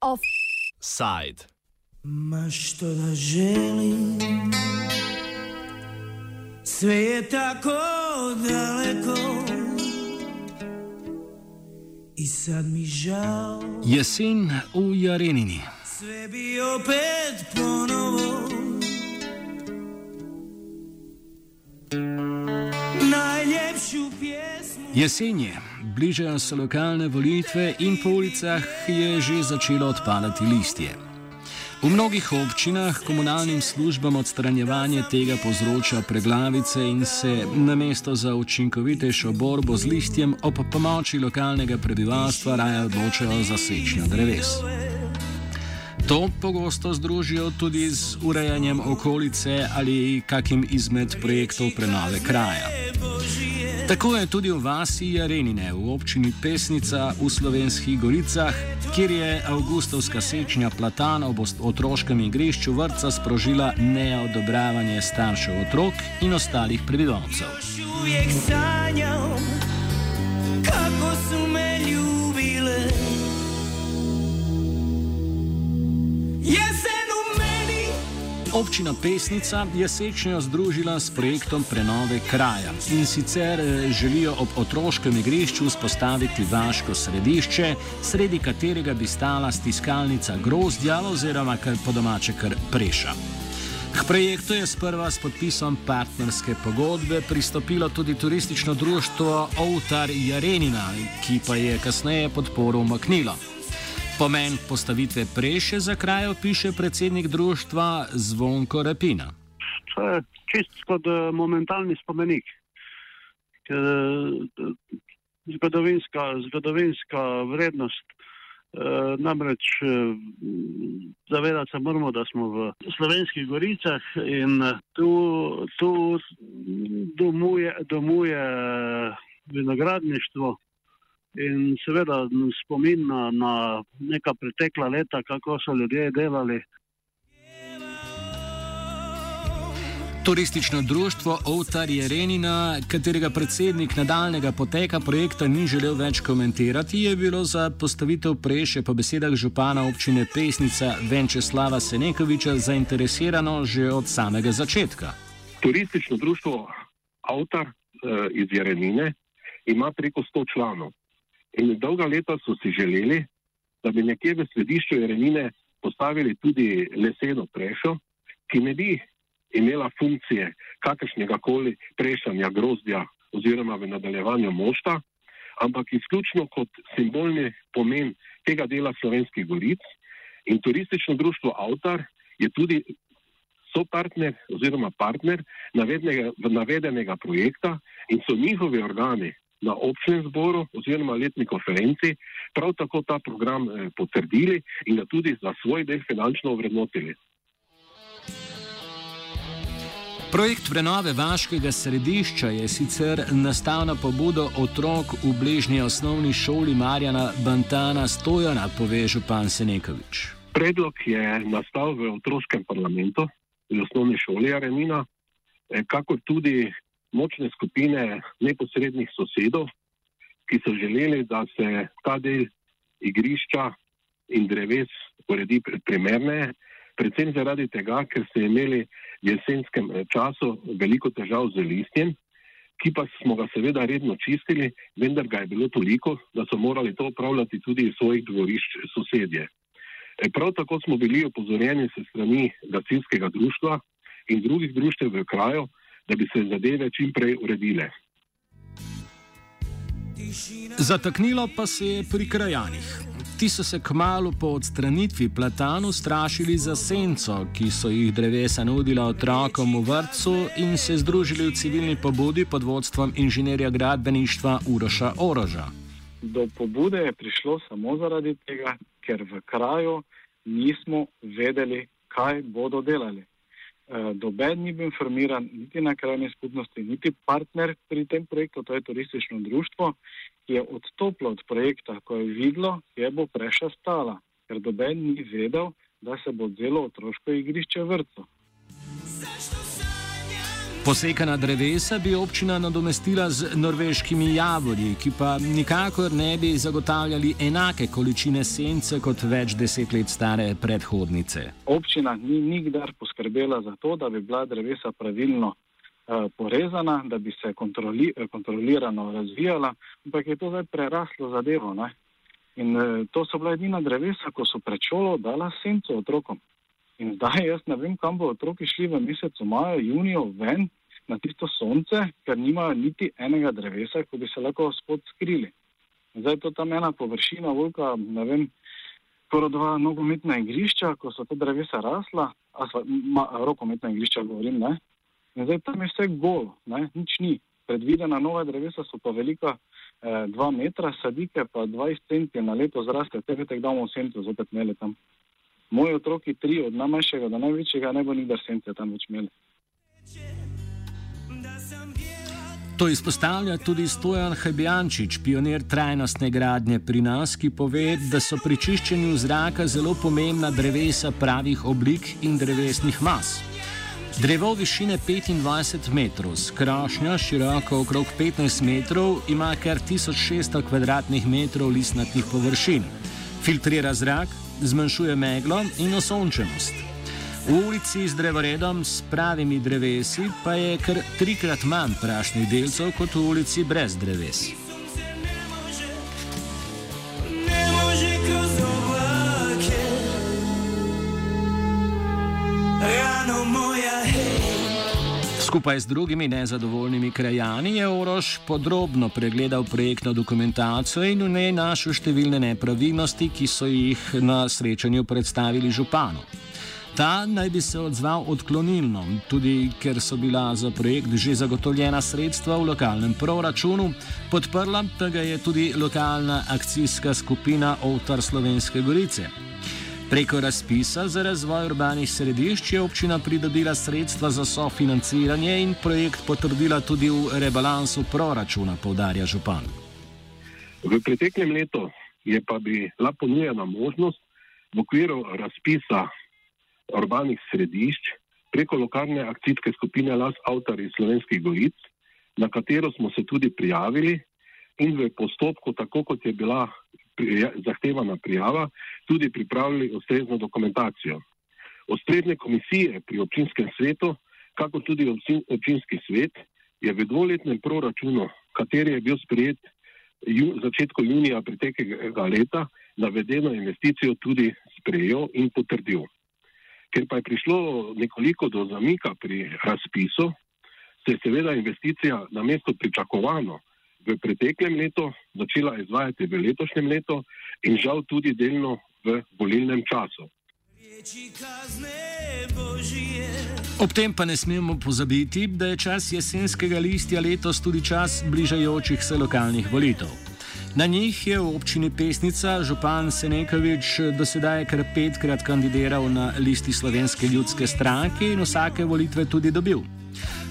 Offside. Ma što da želim Sve je tako daleko I sad mi žao Jesen v Jarenini. Sve bi opet ponovo Jesen je, bližajo se lokalne volitve in po ulicah je že začelo odpadati listje. V mnogih občinah komunalnim službam odstranjevanje tega povzroča preglavice in se namesto za učinkovitejšo borbo z listjem ob pomoči lokalnega prebivalstva raje odločajo za sečnjo dreves. To pogosto združijo tudi z urejanjem okolice ali kakim izmed projektov prenove kraja. Tako je tudi v vasi Jarenine v občini Pesnica v slovenskih goricah, kjer je avgustovska sečnja platan ob otroškem igrišču vrca sprožila neodobravanje staršev otrok in ostalih prebivalcev. uvijek sanjao Občina Pesnica je sečnjo združila s projektom prenove kraja in sicer eh, želijo ob otroškem igrišču vzpostaviti vaško središče, sredi katerega bi stala stiskalnica grozdja oziroma kar po domače kar preša. K projektu je sprva s podpisom partnerske pogodbe pristopilo tudi turistično društvo Outar Jarenina, ki pa je kasneje podporo umaknilo. Pomen postavitve preše za kraj opiše predsednik društva Zvonko Repina. To je čist kot eh, momentalni spomenik. Eh, Zgodovinska, zgodovinska vrednost. eh, Namreč zavedati se moramo, da smo v slovenskih goricah in tu, tu domuje, domuje vinogradništvo in seveda spomin na, na neka pretekla leta, kako so ljudje delali. Turistično društvo Outar Jerenina, katerega predsednik nadaljnega poteka projekta ni želel več komentirati, je bilo za postavitev preše po besedah župana občine Pesnica Venčeslava Senekoviča zainteresirano že od samega začetka. Turistično društvo Avtar eh, iz Jarenine ima preko 100 članov. In dolga leta so si želeli, da bi nekje v središču Jarenine postavili tudi leseno prešo, ki ne bi imela funkcije kakršnega koli prešanja grozdja oziroma v nadaljevanju mošta, ampak izključno kot simbolni pomen tega dela slovenskih goric. In turistično društvo Avtar je tudi sopartner oziroma partner navedenega, navedenega projekta in so njihovi organi na občnem zboru oziroma letni konferenci prav tako ta program eh, potrdili in ga tudi za svoj del finančno ovrednotili. Projekt prenove vaškega središča je sicer nastal na pobudo otrok v bližnji osnovni šoli Marjana Bantana Stojana, pove župan Senekovič. Predlog je nastal v otroškem parlamentu, v osnovni šoli Arenina, eh, kakor tudi močne skupine neposrednih sosedov, ki so želeli, da se ta del igrišča in dreves uredi pri- primerneje, predvsem zaradi tega, ker so imeli v jesenskem eh, času veliko težav z listjem, ki pa smo ga seveda redno čistili, vendar ga je bilo toliko, da so morali to upravljati tudi iz svojih dvorišč sosedje. E, Prav tako smo bili opozorjeni se strani gasilskega društva in drugih društev v kraju, da bi se zadeve čim prej uredile. Zataknilo pa se je pri krajanih. Ti so se kmalo po odstranitvi platanu strašili za senco, ki so jih drevesa nudila otrokom v vrtcu in se združili v civilni pobudi pod vodstvom inženirja gradbeništva Uroša Oroža. Do pobude je prišlo samo zaradi tega, ker v kraju nismo vedeli, kaj bodo delali. Eh, Doben ni bil informiran, niti na krajni skupnosti, niti partner pri tem projektu, to je turistično društvo, ki je odstopilo od projekta, ko je videlo, kje bo preša stala, ker doben ni vedel, da se bo delo otroško igrišče v vrtu. Zašto sanjam Posekana drevesa bi občina nadomestila z norveškimi javorji, ki pa nikakor ne bi zagotavljali enake količine sence kot več deset let stare predhodnice. Občina ni nikdar poskrbela za to, da bi bila drevesa pravilno uh, porezana, da bi se kontroli, kontrolirano razvijala, ampak je to zdaj preraslo zadevo. Ne? In uh, to so bila edina drevesa, ko so pred šolo dala senco otrokom. In zdaj jaz ne vem, kam bo otroki šli v mesecu maju, junijo ven na tisto sonce, ker nimajo niti enega drevesa, ko bi se lahko spod skrili. In zdaj je to tam ena površina, volka, ne vem, skoraj dva nogometna igrišča, ko so ta drevesa rasla, a sva, ma, rokometna igrišča govorim, ne. In zdaj tam je vse gol, ne, nič ni. Predvidena nova drevesa so pa velika eh, dva metra, sadike pa 20 centi na leto zraste, tebe tek damo v sentu, zopet mele tam moji otroki, tri, od najmanjšega do največjega, ne bo nikdar sence tam več imeli. To izpostavlja tudi Stojan Hebjančič, pionir trajnostne gradnje pri nas, ki pove, da so pri čiščenju zraka zelo pomembna drevesa pravih oblik in drevesnih mas. Drevo višine 25 metrov, skrošnja široko okrog 15 metrov, ima kar 1600 km2 listnatih površin. Filtrira zrak, zmanjšuje meglo in osončenost. V ulici z drevoredom s pravimi drevesi pa je kar trikrat manj prašnih delcev kot v ulici brez dreves. Rano moja hej Skupaj z drugimi nezadovoljnimi krajani je Orož podrobno pregledal projektno dokumentacijo in v njej našel številne nepravilnosti, ki so jih na srečanju predstavili županu. Ta naj bi se odzval odklonilno, tudi ker so bila za projekt že zagotovljena sredstva v lokalnem proračunu, podprla pa ga je tudi lokalna akcijska skupina Ovtar Slovenske Gorice. Preko razpisa za razvoj urbanih središč je občina pridobila sredstva za sofinanciranje in projekt potrdila tudi v rebalansu proračuna, povdarja župan. V preteklem letu je pa bila ponujena možnost v okviru razpisa urbanih središč preko lokalne akcijske skupine Las Avtar iz Slovenskih goric, na katero smo se tudi prijavili in v postopku, tako kot je bila prija zahtevana prijava, tudi pripravili ustrezno dokumentacijo. Osrednje komisije pri občinskem svetu, kako tudi občin, občinski svet, je v dvoletnem proračunu, kateri je bil sprejet ju, začetku junija preteklega leta, navedeno investicijo tudi sprejel in potrdil. Ker pa je prišlo nekoliko do zamika pri razpisu, se je seveda investicija na mesto pričakovano v preteklem letu začela izvajati v letošnjem letu in žal tudi delno v volilnem času. Ob tem pa ne smemo pozabiti, da je čas jesenskega listja letos tudi čas bližajočih se lokalnih volitev. Na njih je v občini Pesnica župan Senekovič dosedaj kar petkrat kandidiral na listi Slovenske ljudske stranke in vsake volitve tudi dobil.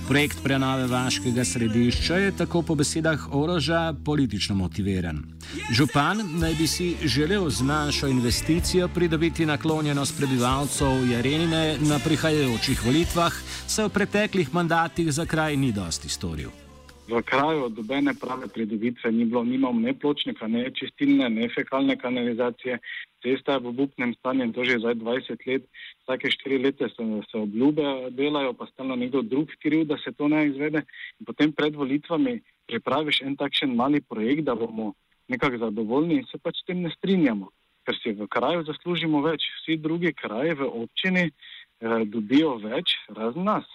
Projekt prenove vaškega središča je tako po besedah Oroža politično motiviran. Župan naj bi si želel z manjšo investicijo pridobiti naklonjenost prebivalcev Jarenine na prihajajočih volitvah, saj v preteklih mandatih za kraj ni dosti storil. V kraju dobene prave pridobitve ni bilo, nimamo ne pločnika, ne čistilne, ne fekalne kanalizacije. Cesta je v obupnem stanju in to že zdaj 20 let. Vsake štiri leta se, se obljube delajo, pa stalno nekdo drug kriv, da se to ne izvede. In potem pred volitvami pripraviš en takšen mali projekt, da bomo nekako zadovoljni in se pač s tem ne strinjamo, ker si v kraju zaslužimo več. Vsi drugi kraji v občini eh, dobijo več, razen nas.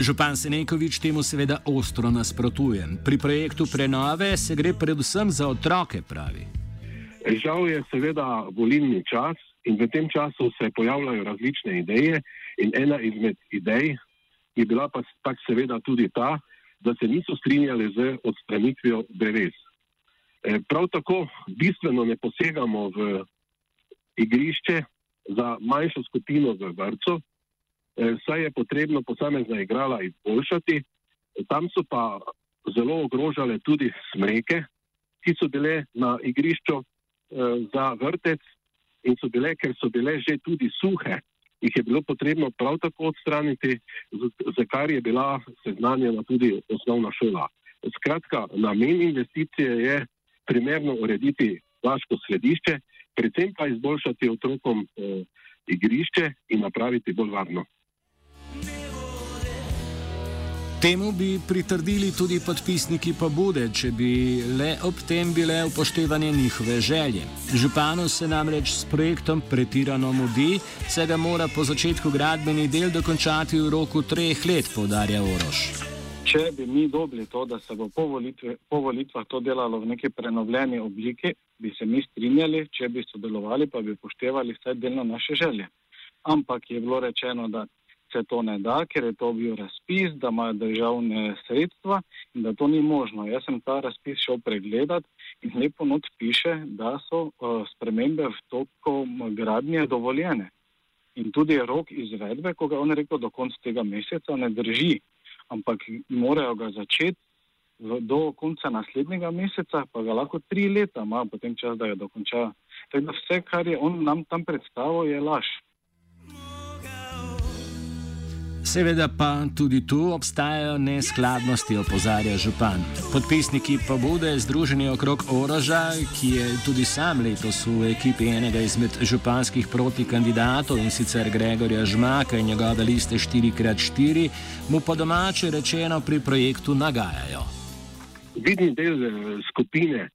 Župan Senekovič temu seveda ostro nasprotuje. Pri projektu prenove se gre predvsem za otroke, pravi. Žal je seveda volilni čas in v tem času se pojavljajo različne ideje in ena izmed idej je bila pa pač seveda tudi ta, da se niso strinjali z odstranitvijo dreves. E, Prav tako bistveno ne posegamo v igrišče za manjšo skupino v vrtu, e, saj je potrebno posamezna igrala izboljšati. Tam so pa zelo ogrožale tudi smreke, ki so bile na igrišču za vrtec in so bile, ker so bile že tudi suhe jih je bilo potrebno prav tako odstraniti, za kar je bila seznanjena tudi osnovna šola. Skratka, namen investicije je primerno urediti vaško središče, predvsem pa izboljšati otrokom eh, igrišče in napraviti bolj varno. Temu bi pritrdili tudi podpisniki pobude, če bi le ob tem bile upoštevane njihove želje. Županu se namreč s projektom pretirano mudi, saj ga mora po začetku gradbeni del dokončati v roku treh let, podarja Oroš. Če bi mi dobili to, da se bo po, volitve, po volitvah to delalo v neki prenovljeni obliki, bi se mi strinjali, če bi sodelovali, pa bi upoštevali vsaj delno naše želje. Ampak je bilo rečeno, da se to ne da, ker je to bil razpis, da imajo državne sredstva in da to ni možno. Jaz sem ta razpis šel pregledat in lepo not piše, da so uh, spremembe v toku gradnje dovoljene. In tudi rok izvedbe, ko ga on rekel do konca tega meseca, ne drži, ampak morajo ga začeti do konca naslednjega meseca, pa ga lahko tri leta ima potem čas, da ga dokončajo. Tako da vse, kar je on nam tam predstavil, je laž. Seveda pa tudi tu obstajajo neskladnosti, opozarja župan. Podpisniki pobude Združenje okrog Oroža, ki je tudi sam letos v ekipi enega izmed županskih protikandidatov in sicer Gregorja Žmaka in njegove liste 4x4, mu po domače rečeno pri projektu nagajajo. Vidni del eh, skupine,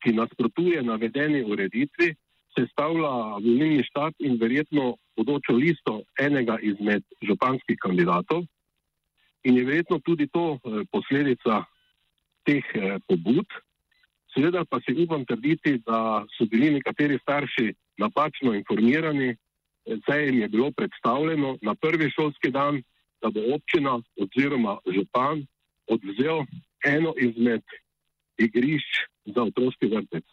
ki nasprotuje navedeni ureditvi, sestavlja volilni štab in verjetno bodočo listo enega izmed županskih kandidatov. In je verjetno tudi to eh, posledica teh eh, pobud. Seveda pa si upam trditi, da so bili nekateri starši napačno informirani, eh, saj jim je bilo predstavljeno na prvi šolski dan, da bo občina oziroma župan odvzel eno izmed igrišč za otroški vrtec.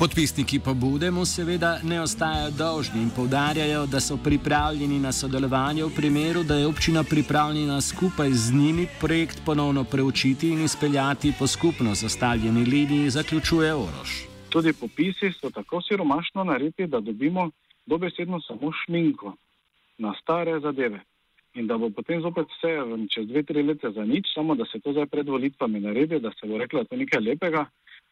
Podpisniki pobude mu seveda ne ostajajo dolžni in povdarjajo, da so pripravljeni na sodelovanje v primeru, da je občina pripravljena skupaj z njimi projekt ponovno preučiti in izpeljati po skupno zastavljeni liniji, zaključuje Oroš. Tudi popisi so tako siromašno narediti, da dobimo dobesedno samo šminko na stare zadeve. In da bo potem zopet vse čez dve, tri leta za nič, samo da se to zdaj pred volitvami naredi, da se bo reklo, da je to nekaj lepega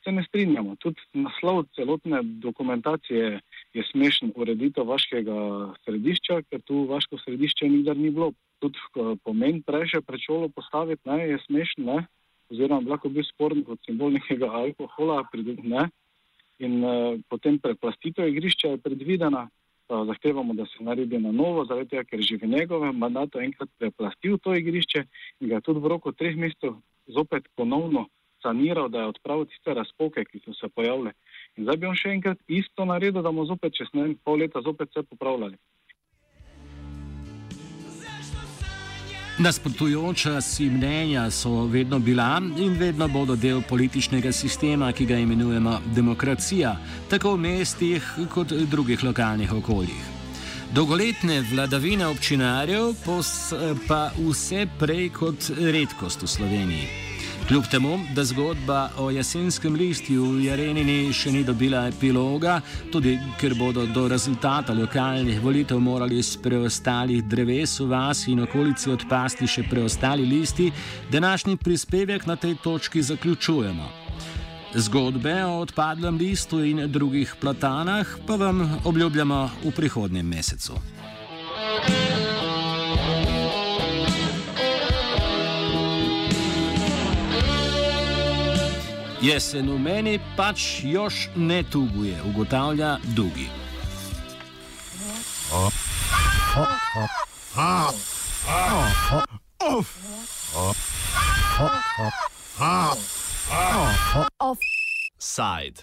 se ne strinjamo. Tudi naslov celotne dokumentacije je smešen, ureditev vaškega središča, ker tu vaško središče nikdar ni bilo. Tudi pomen prejše pred šolo postaviti ne, je smešen, ne, oziroma lahko bil sporen kot simbol nekega alkohola. Ne, in uh, potem preplastitev igrišča je predvidena. Zahtevamo, da se naredi na novo, zaradi tega, ker že v njegovem mandatu enkrat preplastil to igrišče in ga tudi v roku treh mesecev zopet ponovno saniral, da je odpravil tiste razpoke, ki so se pojavile. In zdaj bi on še enkrat isto naredil, da bomo zopet čez ne vem, pol leta zopet vse popravljali. Nasprotujoča si mnenja so vedno bila in vedno bodo del političnega sistema, ki ga imenujemo demokracija, tako v mestih kot v drugih lokalnih okoljih. Dolgoletne vladavine občinarjev pa vse prej kot redkost v Sloveniji. Kljub temu, da zgodba o jesenskem listju v Jarenini še ni dobila epiloga, tudi ker bodo do rezultata lokalnih volitev morali z preostalih dreves v vasi in okolici odpasti še preostali listi, današnji prispevek na tej točki zaključujemo. Zgodbe o odpadlem listu in drugih platanah pa vam obljubljamo v prihodnjem mesecu. Jesen v meni pač još ne tuguje, ugotavlja Dugi. Offside.